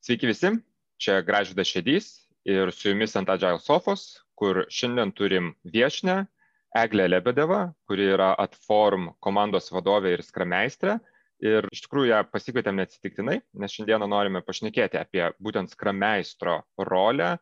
Sveiki visi, čia Gražvydas Šedys ir su jumis ant Agile Sofos, kur šiandien turim viešnę Eglę Lebedevą, kuri yra Atform komandos vadovė ir skrameistrė. Ir iš tikrųjų ją pasikvietėm neatsitiktinai, nes šiandieną norime pašnekėti apie būtent skrameistro rolę,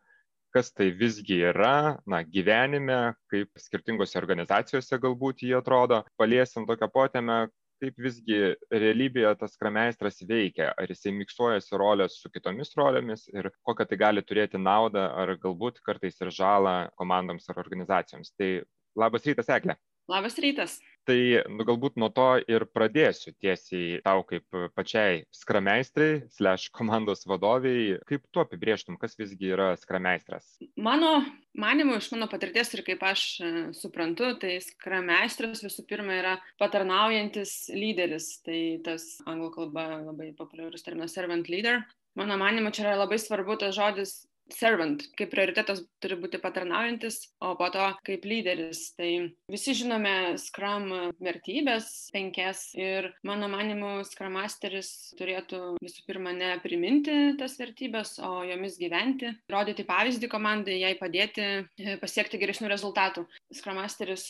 kas tai visgi yra, na, gyvenime, kaip skirtingose organizacijose galbūt jie atrodo. Paliesim tokią potėmę, kaip visgi realybėje tas skrameistras veikia, ar jisai miksuojasi rolės su kitomis rolėmis ir kokią tai gali turėti naudą ar galbūt kartais ir žalą komandoms ar organizacijoms. Tai labas rytas, Eglė. Labas rytas. Tai nu, galbūt nuo to ir pradėsiu tiesiai tau kaip pačiai skrameistrai, slash komandos vadoviai. Kaip tu apibrieštum, kas visgi yra skrameistras? Mano manimu, iš mano patirties ir kaip aš e, suprantu, tai skrameistras visų pirma yra patarnaujantis lyderis. Tai tas anglų kalba labai populiarus terminas servant leader. Mano manimu, čia yra labai svarbu tas žodis servant, kaip prioritetas turi būti patarnaujantis, o po to kaip lyderis. Tai visi žinome Scrum vertybės penkias ir mano manimu Scrum Masteris turėtų visų pirma ne priminti tas vertybės, o jomis gyventi, rodyti pavyzdį komandai, jai padėti e, pasiekti geresnių rezultatų. Scrum Masteris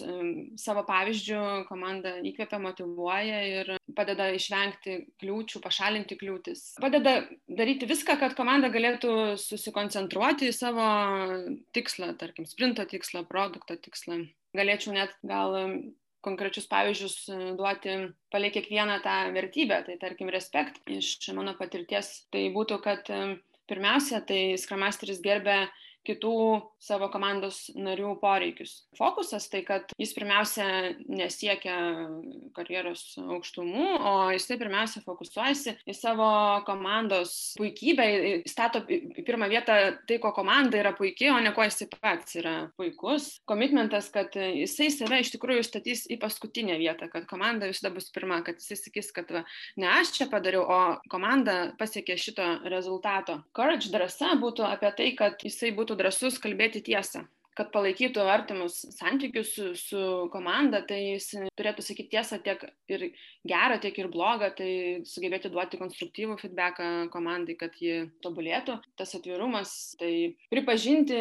savo pavyzdžių komandą įkvepia, motivuoja ir padeda išvengti kliūčių, pašalinti kliūtis. Padeda daryti viską, kad komanda galėtų susikoncentruoti koncentruoti į savo tikslą, tarkim, sprinto tikslą, produkto tikslą. Galėčiau net gal konkrečius pavyzdžius e, duoti palei kiekvieną tą vertybę, tai tarkim, respekt iš mano patirties. Tai būtų, kad pirmiausia, tai skramasteris gerbė kitų savo komandos narių poreikius. Fokusas tai, kad jis pirmiausia nesiekia karjeros aukštumų, o jisai pirmiausia fokusuojasi į savo komandos puikybę, stato į pirmą vietą tai, ko komanda yra puikiai, o ne ko jisai pats yra puikus. Komitmentas, kad jisai save iš tikrųjų statys į paskutinę vietą, kad komanda visada bus pirma, kad jisai sakys, kad va, ne aš čia padariau, o komanda pasiekė šito rezultato. Courage drąsa būtų apie tai, kad jisai būtų drąsus kalbėti tiesą kad palaikytų artimus santykius su, su komanda, tai jis turėtų sakyti tiesą tiek ir gerą, tiek ir blogą, tai sugebėti duoti konstruktyvų feedbacką komandai, kad ji tobulėtų. Tas atvirumas, tai pripažinti,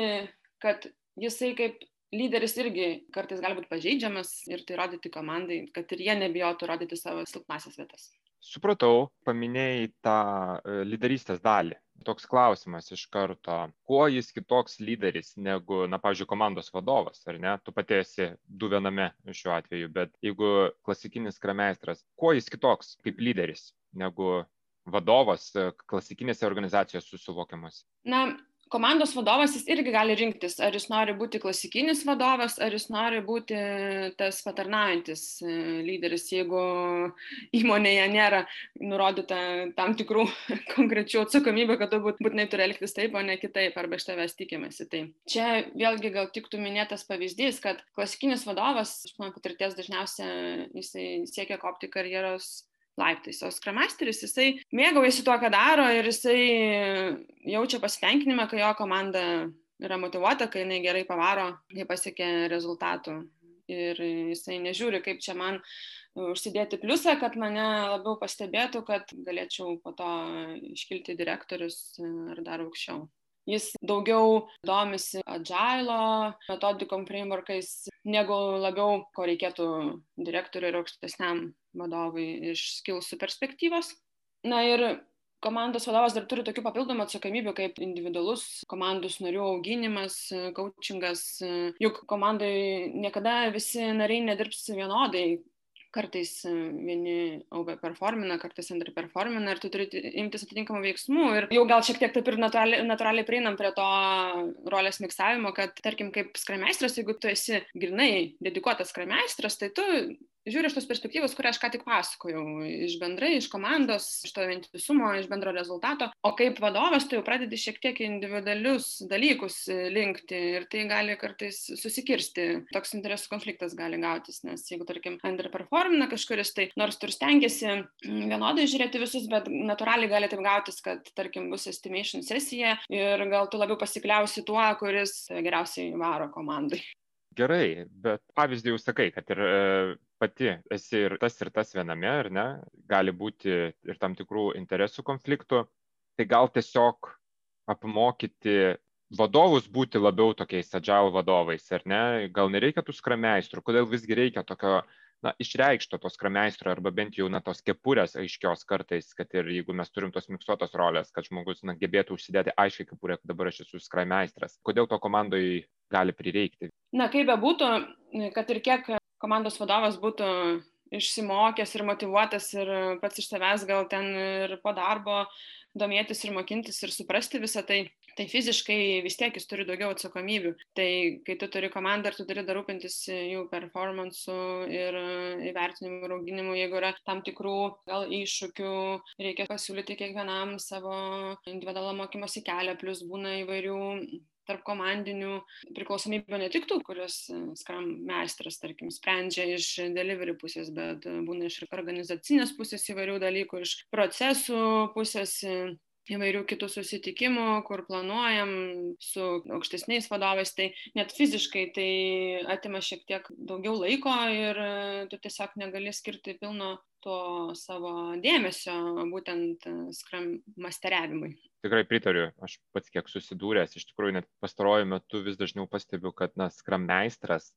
kad jisai kaip lyderis irgi kartais gali būti pažeidžiamas ir tai rodyti komandai, kad ir jie nebijotų rodyti savo silpnasias vietas. Supratau, paminėjai tą e, lyderystės dalį toks klausimas iš karto, kuo jis kitoks lyderis negu, na, pavyzdžiui, komandos vadovas, ar ne? Tu pati esi du viename šiuo atveju, bet jeigu klasikinis krameistras, kuo jis kitoks kaip lyderis negu vadovas klasikinėse organizacijose susivokiamas? Na, komandos vadovas jis irgi gali rinktis, ar jis nori būti klasikinis vadovas, ar jis nori būti tas patarnaujantis e, lyderis, jeigu įmonėje nėra nurodyta tam tikrų konkrečių atsakomybė, kad tu būtinai turi elgtis taip, o ne kitaip, arba iš tavęs tikimasi. Tai čia vėlgi gal tiktų minėtas pavyzdys, kad klasikinis vadovas, iš mano patirties dažniausiai jisai siekia kopti karjeros laiptais. O skramasteris, jisai mėgaujasi tuo, ką daro ir jisai jaučia pasitenkinimą, kai jo komanda yra motivuota, kai jinai gerai pavaro, kai pasiekia rezultatų. Ir jisai nežiūri, kaip čia man užsidėti pliusą, kad mane labiau pastebėtų, kad galėčiau po to iškilti direktorius ar dar aukščiau. Jis daugiau domisi agilo metodikom, frameworkais, negu labiau, ko reikėtų direktoriui ir aukštesniam vadovui iš skilsų perspektyvos. Na ir komandos vadovas dar turi tokių papildomų atsakomybių kaip individualus komandos narių auginimas, coachingas. Juk komandai niekada visi nariai nedirbs vienodai, kartais vieni overperformina, kartais underperformina ir tu turi imtis atitinkamų veiksmų. Ir jau gal šiek tiek taip ir natūraliai, natūraliai prieinam prie to rolės miksavimo, kad tarkim kaip skrameistras, jeigu tu esi grinai dedikuotas skrameistras, tai tu žiūri iš tos perspektyvos, kurią aš ką tik pasakojau, iš bendrai, iš komandos, iš to vientisumo, iš bendro rezultato, o kaip vadovas tu jau pradedi šiek tiek individualius dalykus linkti ir tai gali kartais susikirsti, toks interesų konfliktas gali gautis, nes jeigu, tarkim, underperformina kažkuris, tai nors tu ir stengiasi vienodai žiūrėti visus, bet natūraliai gali taip gautis, kad, tarkim, bus estimation sesija ir gal tu labiau pasikliausi tuo, kuris geriausiai varo komandai. Gerai, bet pavyzdį jau sakai, kad ir pati esi ir tas ir tas viename, ar ne, gali būti ir tam tikrų interesų konfliktų. tai gal tiesiog apmokyti vadovus būti labiau tokiais agile vadovais, ar ne? Gal nereikia tų skrameistrų, kodėl visgi reikia tokio na, išreikšto tos krameistro arba bent jau na, tos kepurės aiškios kartais, kad ir jeigu mes turim tos miksuotos rolės, kad žmogus na, gebėtų užsidėti aiškiai kepurę, kad dabar aš esu skrameistras. Kodėl to komandai gali prireikti? Na, kaip bebūtų, kad ir kiek komandos vadovas būtų išsimokęs ir motivuotas ir pats iš savęs gal ten ir po darbo domėtis ir mokintis ir suprasti visą tai, tai fiziškai vis tiek jis turi daugiau atsakomybių. Tai kai tu turi komandą ir tu turi dar rūpintis jų performansu ir įvertinimu ir auginimu, jeigu yra tam tikrų gal iššūkių, reikia pasiūlyti kiekvienam savo individualą mokymosi kelią, plus būna įvairių tarp komandinių priklausomybių ne tik tų, kurios e, Scrum meistras, tarkim, sprendžia iš delivery pusės, bet e, būna iš organizacinės pusės įvairių dalykų, iš procesų pusės e, įvairių kitų susitikimų, kur planuojam su aukštesniais vadovais, tai net fiziškai tai atima šiek tiek daugiau laiko ir tu tiesiog negali skirti pilno to savo dėmesio būtent skram masteriavimui. Tikrai pritariu aš pats kiek susidūręs iš tikrųjų net pastaruoju metu vis dažniau pastebiu kad na skram meistras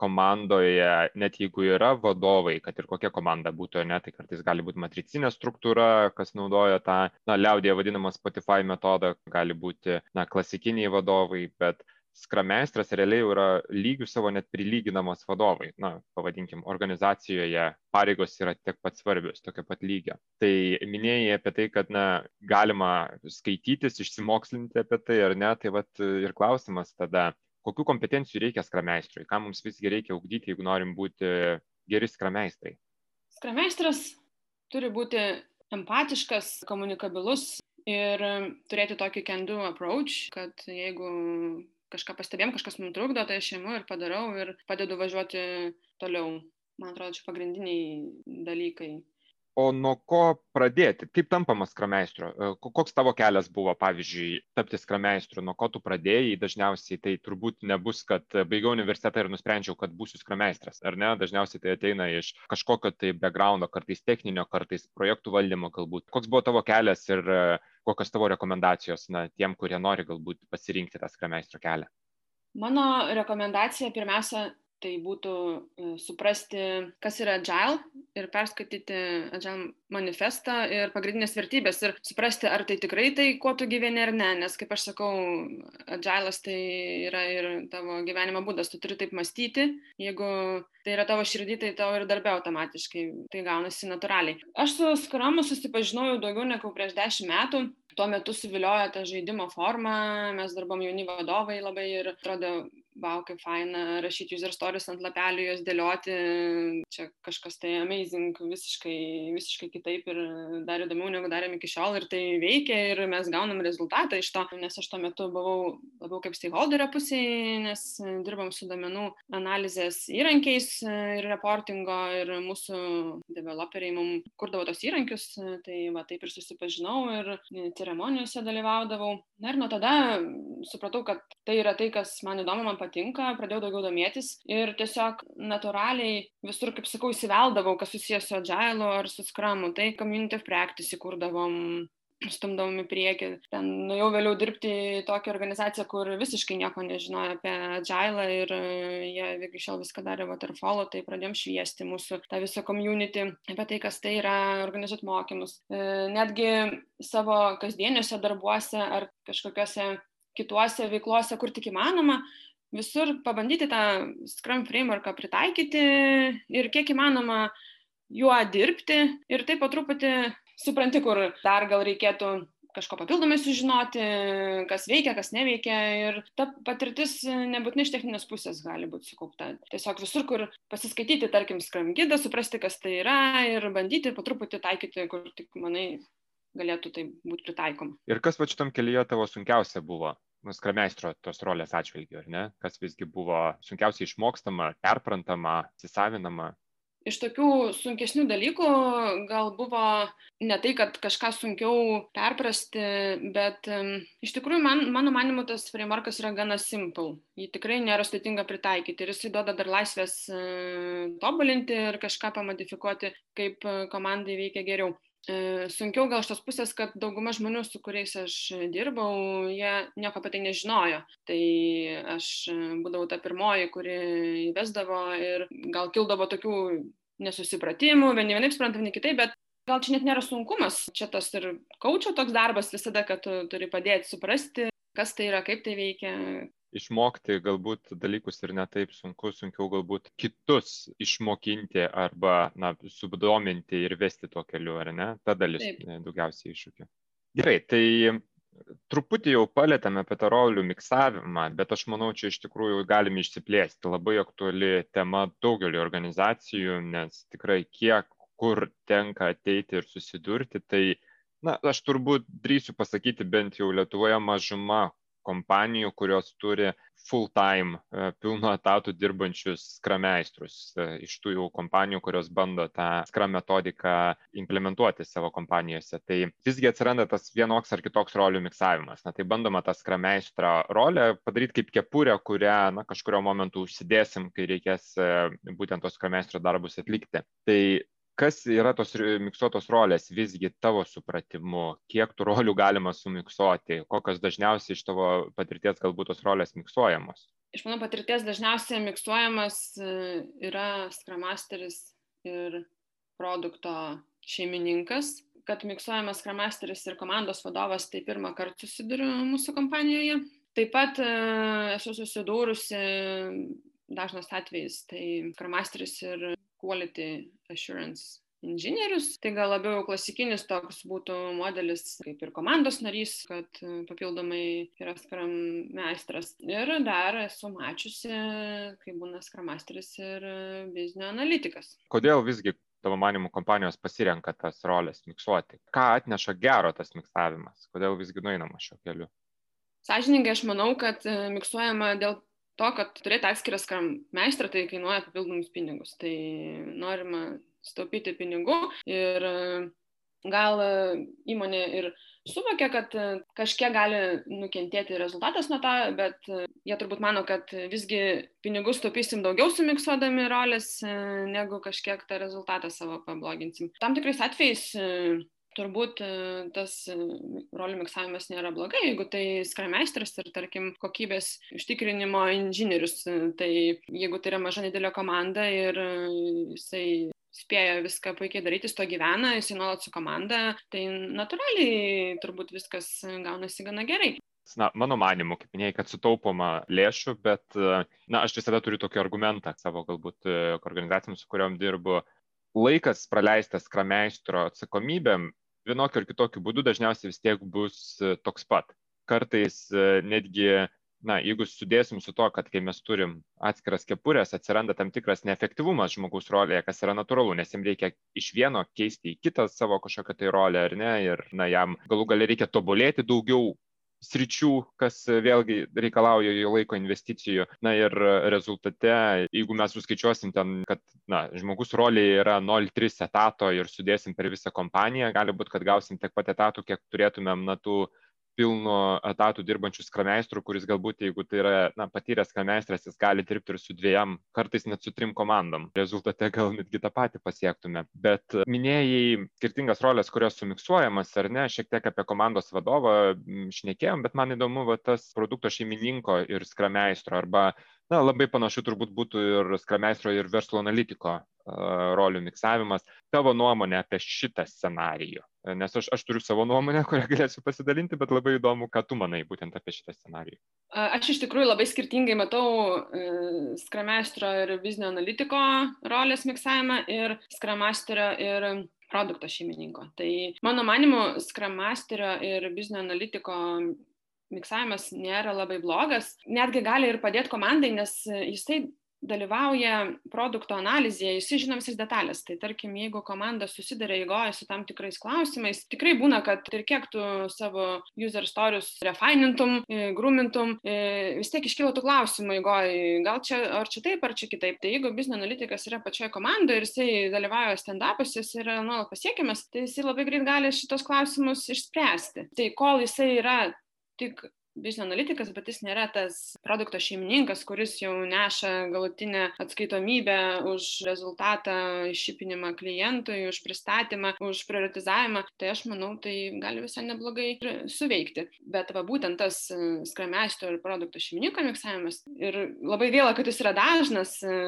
komandoje net jeigu yra vadovai kad ir kokia komanda būtų ane tai kartais gali būt matricinė struktūra kas naudoja tą na liaudyje vadinamą spotify metodą gali būti na klasikiniai vadovai bet skrameistras realiai yra lygių savo net prilyginamas vadovai na pavadinkim organizacijoje pareigos yra tiek pat svarbios tokio pat lygio. Tai minėjai apie tai kad na galima skaitytis išsimokslinti apie tai ar ne? Tai vat ir klausimas tada kokių kompetencijų reikia skrameistrui ką mums visgi reikia ugdyti jeigu norim būti geri skrameistrai skrameistras turi būti empatiškas komunikabilus ir turėti tokį can do approach, kad jeigu kažką pastebėjom, kažkas mums trukdo, tai aš imu ir padarau ir padedu važiuoti toliau. Man atrodo, čia pagrindiniai dalykai. O nuo ko pradėti? Kaip tampama skrameistru? E, koks tavo kelias buvo, pavyzdžiui, tapti skrameistru? Nuo ko tu pradėjai? Dažniausiai tai turbūt nebus, kad baigiau universitetą ir nusprendžiau, kad būsiu skrameistras, ar ne? Dažniausiai tai ateina iš kažkokio tai backgroundo, kartais techninio, kartais projektų valdymo galbūt. Koks buvo tavo kelias ir uh, kokios tavo rekomendacijos na, tiem, kurie nori galbūt pasirinkti tą skrameistro kelią? Mano rekomendacija pirmiausia tai būtų e, suprasti, kas yra agile ir perskaityti agile manifestą ir pagrindinės vertybės ir suprasti, ar tai tikrai tai, kuo tu gyveni ar ne, nes kaip aš sakau, agilas tai yra ir tavo gyvenimo būdas, tu turi taip mąstyti, jeigu tai yra tavo širdį, tai tavo ir darbė automatiškai, tai gaunasi natūraliai. Aš su Scrumu susipažinau jau daugiau negu prieš dešimt metų, tuo metu suviliojo tą žaidimo formą, mes darbom jauni vadovai labai ir atrodo vau, kaip faina rašyti user stories ant lapelių, juos dėlioti, čia kažkas tai amazing, visiškai, visiškai kitaip ir dar įdomiau negu darėm iki šiol ir tai veikia ir mes gaunam rezultatą iš to, nes aš tuo metu buvau labiau kaip stakeholderio pusėje, nes dirbam su domenų analizės įrankiais ir reportingo ir mūsų developeriai mums kurdavo tos įrankius, tai va taip ir susipažinau ir ceremonijose dalyvaudavau. Na ir nuo tada supratau, kad tai yra tai, kas man įdomu, man patinka, pradėjau daugiau domėtis ir tiesiog natūraliai visur, kaip sakau, įsiveldavau, kas susijęs su Agile ar su Scrumu. Tai community of practice įkurdavom, stumdavom į priekį. Ten nuėjau vėliau dirbti į tokią organizaciją, kur visiškai nieko nežinojo apie Agile ir jie iki šiol viską darė waterfall, tai pradėjom šviesti mūsų tą visą community apie tai, kas tai yra, organizuoti mokymus. E, netgi savo kasdieniuose darbuose ar kažkokiuose kituose veiklose, kur tik įmanoma, visur pabandyti tą Scrum frameworką pritaikyti ir kiek įmanoma juo dirbti ir taip po truputį supranti, kur dar gal reikėtų kažko papildomai sužinoti, kas veikia, kas neveikia ir ta patirtis nebūtinai iš techninės pusės gali būti sukaupta. Tiesiog visur, kur pasiskaityti, tarkim, Scrum gidą, suprasti, kas tai yra ir bandyti po truputį taikyti, kur tik manai galėtų tai būti pritaikoma. Ir kas va šitam kelyje tavo sunkiausia buvo? Skrameistro tos rolės atžvilgiu, ar ne? Kas visgi buvo sunkiausiai išmokstama, perprantama, įsisavinama? Iš tokių sunkesnių dalykų gal buvo ne tai, kad kažką sunkiau perprasti, bet um, iš tikrųjų man, mano manimu tas frameworkas yra gana simple. Jį tikrai nėra sudėtinga pritaikyti ir jisai duoda dar laisvės uh, tobulinti ir kažką pamodifikuoti, kaip uh, komandai veikia geriau. E, sunkiau gal iš tos pusės, kad dauguma žmonių, su kuriais aš dirbau, jie nieko apie tai nežinojo. Tai aš būdavau ta pirmoji, kuri įvesdavo ir gal kildavo tokių nesusipratimų, vieni vienaip supranta, vieni kitaip, bet gal čia net nėra sunkumas. Čia tas ir kaučio toks darbas visada, kad tu turi padėti suprasti, kas tai yra, kaip tai veikia, išmokti galbūt dalykus ir ne taip sunku, sunkiau galbūt kitus išmokinti arba na, subdominti ir vesti tuo keliu, ar ne? Ta dalis taip. daugiausiai iššūkių. Gerai, tai truputį jau palėtėme apie tą rolių miksavimą, bet aš manau, čia iš tikrųjų galime išsiplėsti. Labai aktuali tema daugeliu organizacijų, nes tikrai kiek kur tenka ateiti ir susidurti, tai na, aš turbūt drįsiu pasakyti, bent jau Lietuvoje mažuma kompanijų, kurios turi full time, e, pilnu etatu dirbančius skrameistrus. E, iš tų jau kompanijų, kurios bando tą skram metodiką implementuoti savo kompanijose. Tai visgi atsiranda tas vienoks ar kitoks rolių miksavimas. Na, tai bandoma tą skrameistrą rolę padaryti kaip kepurę, kurią na, kažkurio momentu užsidėsim, kai reikės e, būtent tos skrameistro darbus atlikti. Tai kas yra tos miksuotos rolės visgi tavo supratimu kiek tų rolių galima sumiksuoti kokios dažniausiai iš tavo patirties galbūt tos rolės miksuojamos iš mano patirties dažniausiai miksuojamas e, yra Scrum Masteris ir produkto šeimininkas. Kad miksuojamas Scrum Masteris ir komandos vadovas, tai pirmą kartą susiduriu mūsų kompanijoje. Taip pat e, esu susidūrusi dažnas atvejis, tai Scrum Masteris ir quality assurance inžinierius. Tai gal labiau klasikinis toks būtų modelis kaip ir komandos narys, kad e, papildomai yra skram meistras. Ir dar esu mačiusi, kai būna skramasteris ir biznio analitikas. Kodėl visgi tavo manimų kompanijos pasirenka tas rolės miksuoti? Ką atneša gero tas miksavimas? Kodėl visgi nueinama šio keliu? Sąžininkai aš manau, kad e, miksuojama dėl to, kad turėti atskirą skram meistrą, tai kainuoja papildomus pinigus. Tai norima staupyti pinigų ir gal įmonė ir suvokia, kad kažkiek gali nukentėti rezultatas nuo to, bet jie turbūt mano, kad visgi pinigus taupysim daugiau sumiksuodami rolės, negu kažkiek tą rezultatą savo pabloginsim. Tam tikrais atvejais turbūt e, tas e, rolių miksavimas nėra blogai, jeigu tai skrameistras ir, tarkim, kokybės užtikrinimo inžinierius. E, tai jeigu tai yra maža nedidelė komanda ir jisai spėja viską puikiai daryti, jis to gyvena, jisai nuolat su komanda, tai natūraliai turbūt viskas gaunasi gana gerai. Na, mano manimu, kaip minėjai, kad sutaupoma lėšų, bet, na, aš visada turiu tokį argumentą savo galbūt organizacijom, su kuriuom dirbu. Laikas praleistas krameistro atsakomybėm vienokiu ar kitokiu būdu dažniausiai vis tiek bus e, toks pat. Kartais e, netgi, na, jeigu sudėsim su to, kad kai mes turim atskiras kepurės, atsiranda tam tikras neefektyvumas žmogaus rolėje, kas yra natūralu, nes jam reikia iš vieno keisti į kitą savo kažkokią tai rolę, ar ne, ir, na, jam galų gali reikia tobulėti daugiau sričių, kas vėlgi reikalauja jo laiko investicijų. Na ir rezultate, jeigu mes suskaičiuosim ten, kad na, žmogus rolėje yra 0,3 etato ir sudėsim per visą kompaniją, gali būti, kad gausim tiek pat etatų, kiek turėtumėm na tų pilnu etatu dirbančių skrameistrų, kuris galbūt, jeigu tai yra na, patyręs skrameistras, jis gali dirbti ir su dviejam, kartais net su trim komandom. Rezultate gal netgi tą patį pasiektume. Bet minėjai skirtingas rolės, kurios sumiksuojamas ar ne, šiek tiek apie komandos vadovą šnekėjom, bet man įdomu va, tas produkto šeimininko ir skrameistro arba na, labai panašu turbūt būtų ir skrameistro ir verslo analitiko rolių miksavimas. Tavo nuomonė apie šitą scenarijų? Nes aš, aš turiu savo nuomonę, kurią galėsiu pasidalinti, bet labai įdomu, ką tu manai būtent apie šitą scenarijų. Aš iš tikrųjų labai skirtingai matau e, skramestro ir biznio analitiko rolės miksavimą ir skramasterio ir produkto šeimininko. Tai mano manimu, skramasterio ir biznio analitiko miksavimas nėra labai blogas, netgi gali ir padėti komandai, nes jisai dalyvauja produkto analizėje, jis žino visas detalės. Tai tarkim, jeigu komanda susidarė įgoja su tam tikrais klausimais, tikrai būna, kad ir kiek tu savo user stories refinintum, e, grūmintum, e, vis tiek iškyla tų klausimų įgoja, gal čia, ar čia taip, ar čia kitaip. Tai jeigu biznio analitikas yra pačioje komandoje ir jisai dalyvauja stand-up'uose, jis yra nuolat pasiekiamas, tai jisai labai greit gali šitos klausimus išspręsti. Tai kol jisai yra tik biznio analitikas, bet jis nėra tas produkto šeimininkas, kuris jau neša galutinę atskaitomybę už rezultatą, iššipinimą klientui, už pristatymą, už prioritizavimą. Tai aš manau, tai gali visai neblogai suveikti. Bet va būtent tas e, skrameisto ir produkto šeimininko miksavimas ir labai gaila, kad jis yra dažnas e,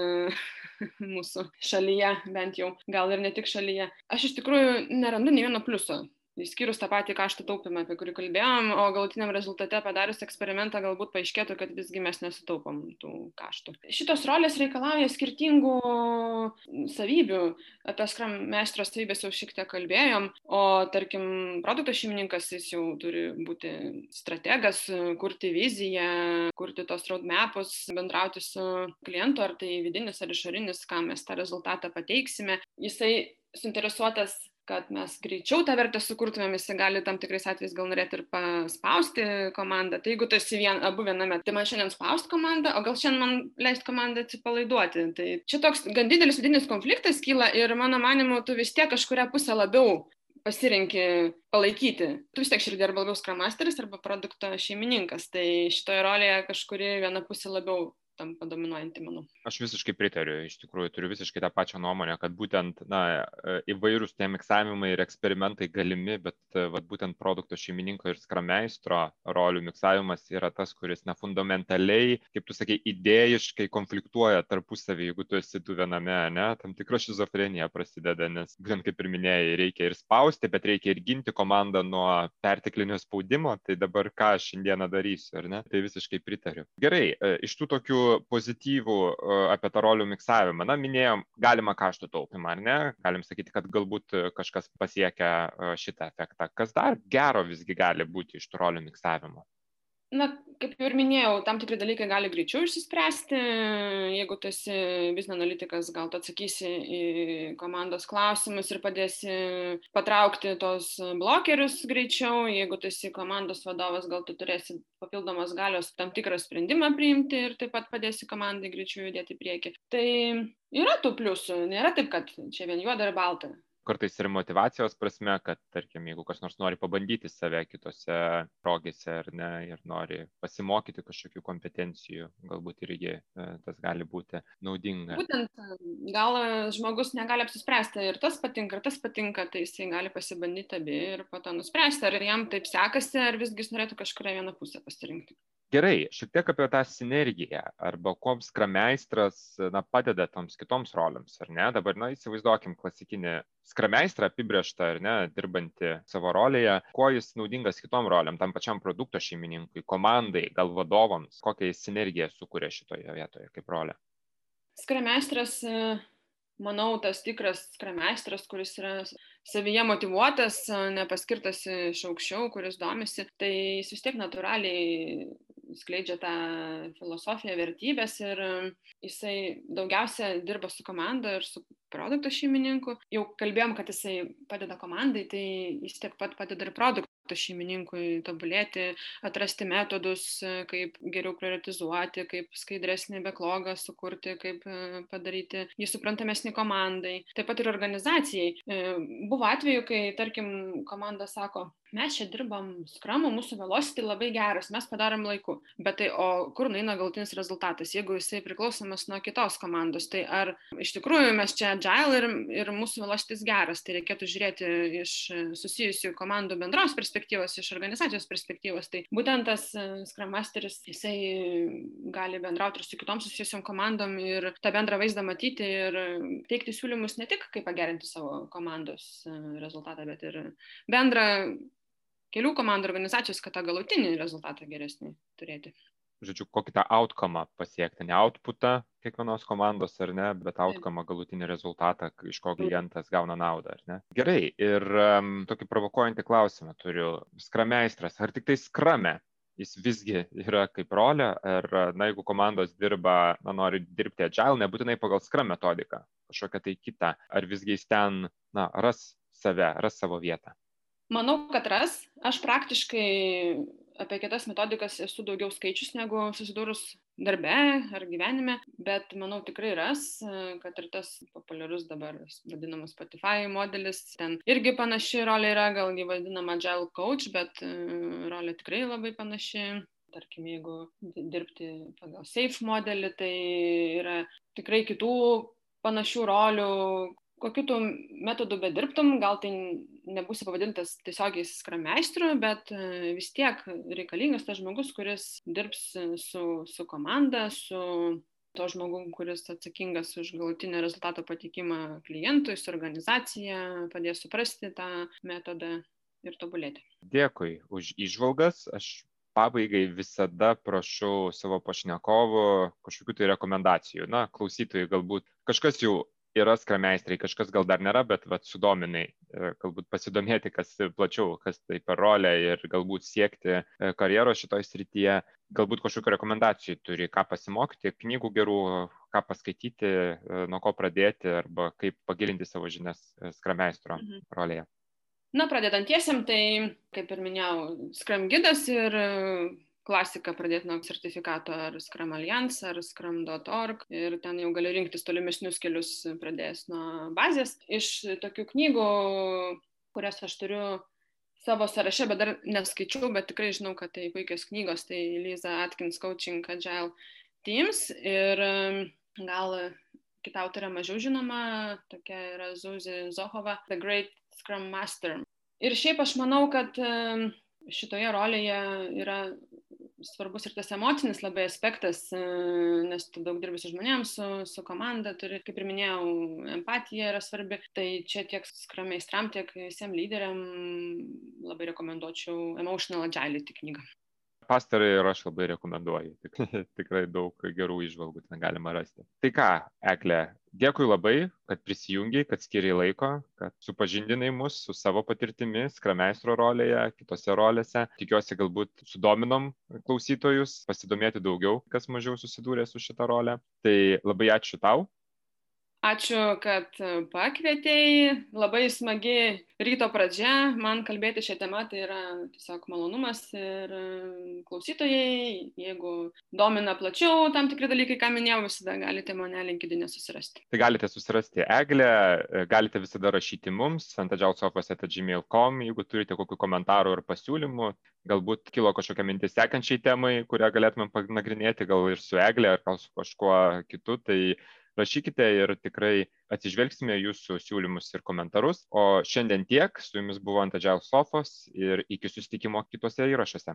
mūsų šalyje, bent jau, gal ir ne tik šalyje. Aš iš tikrųjų nerandu nei vieno pliuso išskyrus tą patį kaštų taupymą, apie kurį kalbėjom, o galutiniam rezultate padarius eksperimentą galbūt paaiškėtų, kad visgi mes nesutaupom tų kaštų. Šitos rolės reikalauja skirtingų savybių. Apie Scrum meistro savybės jau šiek tiek kalbėjom, o tarkim, produkto šeimininkas jis jau turi būti strategas, kurti viziją, kurti tos roadmapus, bendrauti su klientu, ar tai vidinis ar išorinis, kam mes tą rezultatą pateiksime. Jisai suinteresuotas kad mes greičiau tą vertę sukurtumėm, jis gali tam tikrais atvejais gal norėti ir paspausti komandą. Tai jeigu tu esi vien, abu viename, tai man šiandien spausti komandą, o gal šiandien man leisti komandą atsipalaiduoti. Tai čia toks gan didelis vidinis konfliktas kyla ir mano manimu, tu vis tiek kažkuria pusę labiau pasirenki palaikyti. Tu vis tiek širdį arba labiau skramasteris arba produkto šeimininkas. Tai šitoje rolėje kažkuri viena pusė labiau tampa dominuojanti, manau. Aš visiškai pritariu, iš tikrųjų turiu visiškai tą pačią nuomonę, kad būtent na, e, įvairūs tie miksavimai ir eksperimentai galimi, bet e, vat, būtent produkto šeimininko ir skrameistro rolių miksavimas yra tas, kuris na, fundamentaliai, kaip tu sakai, idėjiškai konfliktuoja tarpusavį, jeigu tu esi du viename, ne, tam tikra šizofrenija prasideda, nes būtent kaip ir minėjai, reikia ir spausti, bet reikia ir ginti komandą nuo perteklinio spaudimo, tai dabar ką aš šiandieną darysiu, ar ne? Tai visiškai pritariu. Gerai, e, iš tų tokių pozityvų e, apie tą rolių miksavimą. Na, minėjom, galima kaštų taupimą, ar ne? Galim sakyti, kad galbūt kažkas pasiekia e, šitą efektą. Kas dar gero visgi gali būti iš tų rolių miksavimo? Na kaip jau ir minėjau tam tikri dalykai gali greičiau išsispręsti. Jeigu tu esi biznio analitikas gal tu atsakysi į komandos klausimus ir padėsi patraukti tuos blokerius greičiau. Jeigu tu esi komandos vadovas gal tu turėsi papildomos galios tam tikrą sprendimą priimti ir taip pat padėsi komandai greičiau judėti į priekį. Tai yra tų pliusų. Nėra taip kad čia vien juoda ir balta kartais ir motivacijos prasme, kad, tarkim, jeigu kas nors nori pabandyti save kitose progėse ar ne ir nori pasimokyti kažkokių kompetencijų, galbūt irgi e, tas gali būti naudinga. Būtent, gal žmogus negali apsispręsti ir tas patinka, ir tas patinka, tai jisai gali pasibandyti abi ir po to nuspręsti, ar jam taip sekasi, ar visgi jis norėtų kažkurią vieną pusę pasirinkti gerai šiek tiek apie tą sinergiją arba kuom skrameistras na padeda toms kitoms rolėms ar ne? Dabar na įsivaizduokim klasikinį skrameistrą apibrėžtą ar ne dirbantį savo rolėje. Kuo jis naudingas kitom rolėm? Tam pačiam produkto šeimininkui komandai gal vadovams? Kokią jis sinergiją sukuria šitoje vietoje kaip rolė? Skrameistras manau tas tikras skrameistras kuris yra savyje motyvuotas nepaskirtas iš aukščiau kuris domisi tai jis vis tiek natūraliai skleidžia tą filosofiją, vertybės ir jisai daugiausia dirba su komanda ir su produkto šeimininku. Jau kalbėjom, kad jisai padeda komandai, tai jis tiek pat padeda ir produkto šeimininkui tobulėti, atrasti metodus, kaip geriau prioritizuoti, kaip skaidresnį beklogą sukurti, kaip padaryti jį suprantamesnį komandai, taip pat ir organizacijai. Buvo atveju, kai, tarkim, komanda sako, mes čia dirbam skramu, mūsų velocity labai geras, mes padarom laiku. Bet tai, o kur nueina galtinis rezultatas, jeigu jisai priklausomas nuo kitos komandos, tai ar iš tikrųjų mes čia agile ir, ir mūsų velocity geras, tai reikėtų žiūrėti iš susijusių komandų bendros perspektyvos, iš organizacijos perspektyvos. Tai būtent tas e, Scrum Masteris, jisai gali bendrauti ir su kitom susijusiom komandom ir tą bendrą vaizdą matyti ir teikti siūlymus ne tik kaip pagerinti savo komandos e, rezultatą, bet ir bendrą kelių komandų organizacijos, kad tą galutinį rezultatą geresnį turėti. Žodžiu, kokį tą outcome pasiekti, ne outputą kiekvienos komandos ar ne, bet outcome galutinį rezultatą, iš ko klientas gauna naudą, ar ne. Gerai, ir um, tokį provokuojantį klausimą turiu. Skrameistras, ar tik tai skrame jis visgi yra kaip rolė, ar, na, jeigu komandos dirba, na, nori dirbti agile, nebūtinai pagal skram metodiką, kažkokią tai kitą, ar visgi jis ten, na, ras save, ras savo vietą. Manau, kad ras. Aš praktiškai apie kitas metodikas esu daugiau skaičius negu susidūrus darbe ar gyvenime, bet manau tikrai ras, kad ir tas populiarus dabar vadinamas Spotify modelis, ten irgi panaši rolė yra, gal jį vadinama Agile Coach, bet rolė tikrai labai panaši. tarkim, jeigu dirbti pagal SAFE modelį, tai yra tikrai kitų panašių rolių, kokiu tu metodu bedirbtum, gal tai nebūsi pavadintas tiesiogiai skrameistru, bet e, vis tiek reikalingas tas žmogus, kuris dirbs su, su komanda, su to žmogum, kuris atsakingas už galutinio rezultato patikimą klientui, su organizacija, padės suprasti tą metodą ir tobulėti. Dėkui už išvalgas. Aš pabaigai visada prašau savo pašnekovų kažkokių tai rekomendacijų. Na, klausytojai galbūt kažkas jau yra skrameistrai, kažkas gal dar nėra, bet vat, sudominai, e, galbūt pasidomėti, kas plačiau, kas tai per rolę ir galbūt siekti e, karjeros šitoj srityje, galbūt kažkokių rekomendacijų turi, ką pasimokyti, knygų gerų, ką paskaityti, e, nuo ko pradėti arba kaip pagilinti savo žinias skrameistro mhm. rolėje. Na, pradedantiesiam, tai, kaip ir minėjau, skram gidas ir klasika pradėti nuo sertifikato ar Scrum Alliance ar Scrum.org ir ten jau gali rinktis tolimesnius kelius pradėjęs nuo bazės. Iš tokių knygų, kurias aš turiu savo sąraše, bet dar neskaičiau, bet tikrai žinau, kad tai puikios knygos, tai Liza Atkins Coaching Agile Teams ir gal kita autorė mažiau žinoma, tokia yra Zuzi Zohova, The Great Scrum Master. Ir šiaip aš manau, kad šitoje rolėje yra svarbus ir tas emocinis labai aspektas, e, nes tu daug dirbi su žmonėms, su, su komanda, turi, kaip ir minėjau, empatija yra svarbi. Tai čia tiek skrameistram, tiek visiems lyderiam labai rekomenduočiau Emotional Agility knygą pastarąjį ir aš labai rekomenduoju. Tik, tikrai daug gerų išvalgų ten galima rasti. Tai ką, Eklė, dėkui labai, kad prisijungiai, kad skiriai laiko, kad supažindinai mus su savo patirtimi, skrameistro rolėje, kitose rolėse. Tikiuosi, galbūt sudominom klausytojus, pasidomėti daugiau, kas mažiau susidūrė su šitą rolę. Tai labai ačiū tau. Ačiū, kad pakvietėjai. Labai smagi ryto pradžia. Man kalbėti šią temą tai yra tiesiog malonumas. Ir klausytojai, jeigu domina plačiau tam tikri dalykai, ką minėjau, visada galite mane linkidinę susirasti. Tai galite susirasti Eglę, galite visada rašyti mums antadžiausofas.gmail.com, jeigu turite kokių komentarų ir pasiūlymų. Galbūt kilo kažkokia mintis sekančiai temai, kurią galėtumėm panagrinėti, gal ir su Eglė, ar gal su kažkuo kitu. Tai rašykite ir tikrai atsižvelgsime jūsų siūlymus ir komentarus. O šiandien tiek, su jumis buvo Antadžiaus Sofos ir iki susitikimo kitose įrašuose.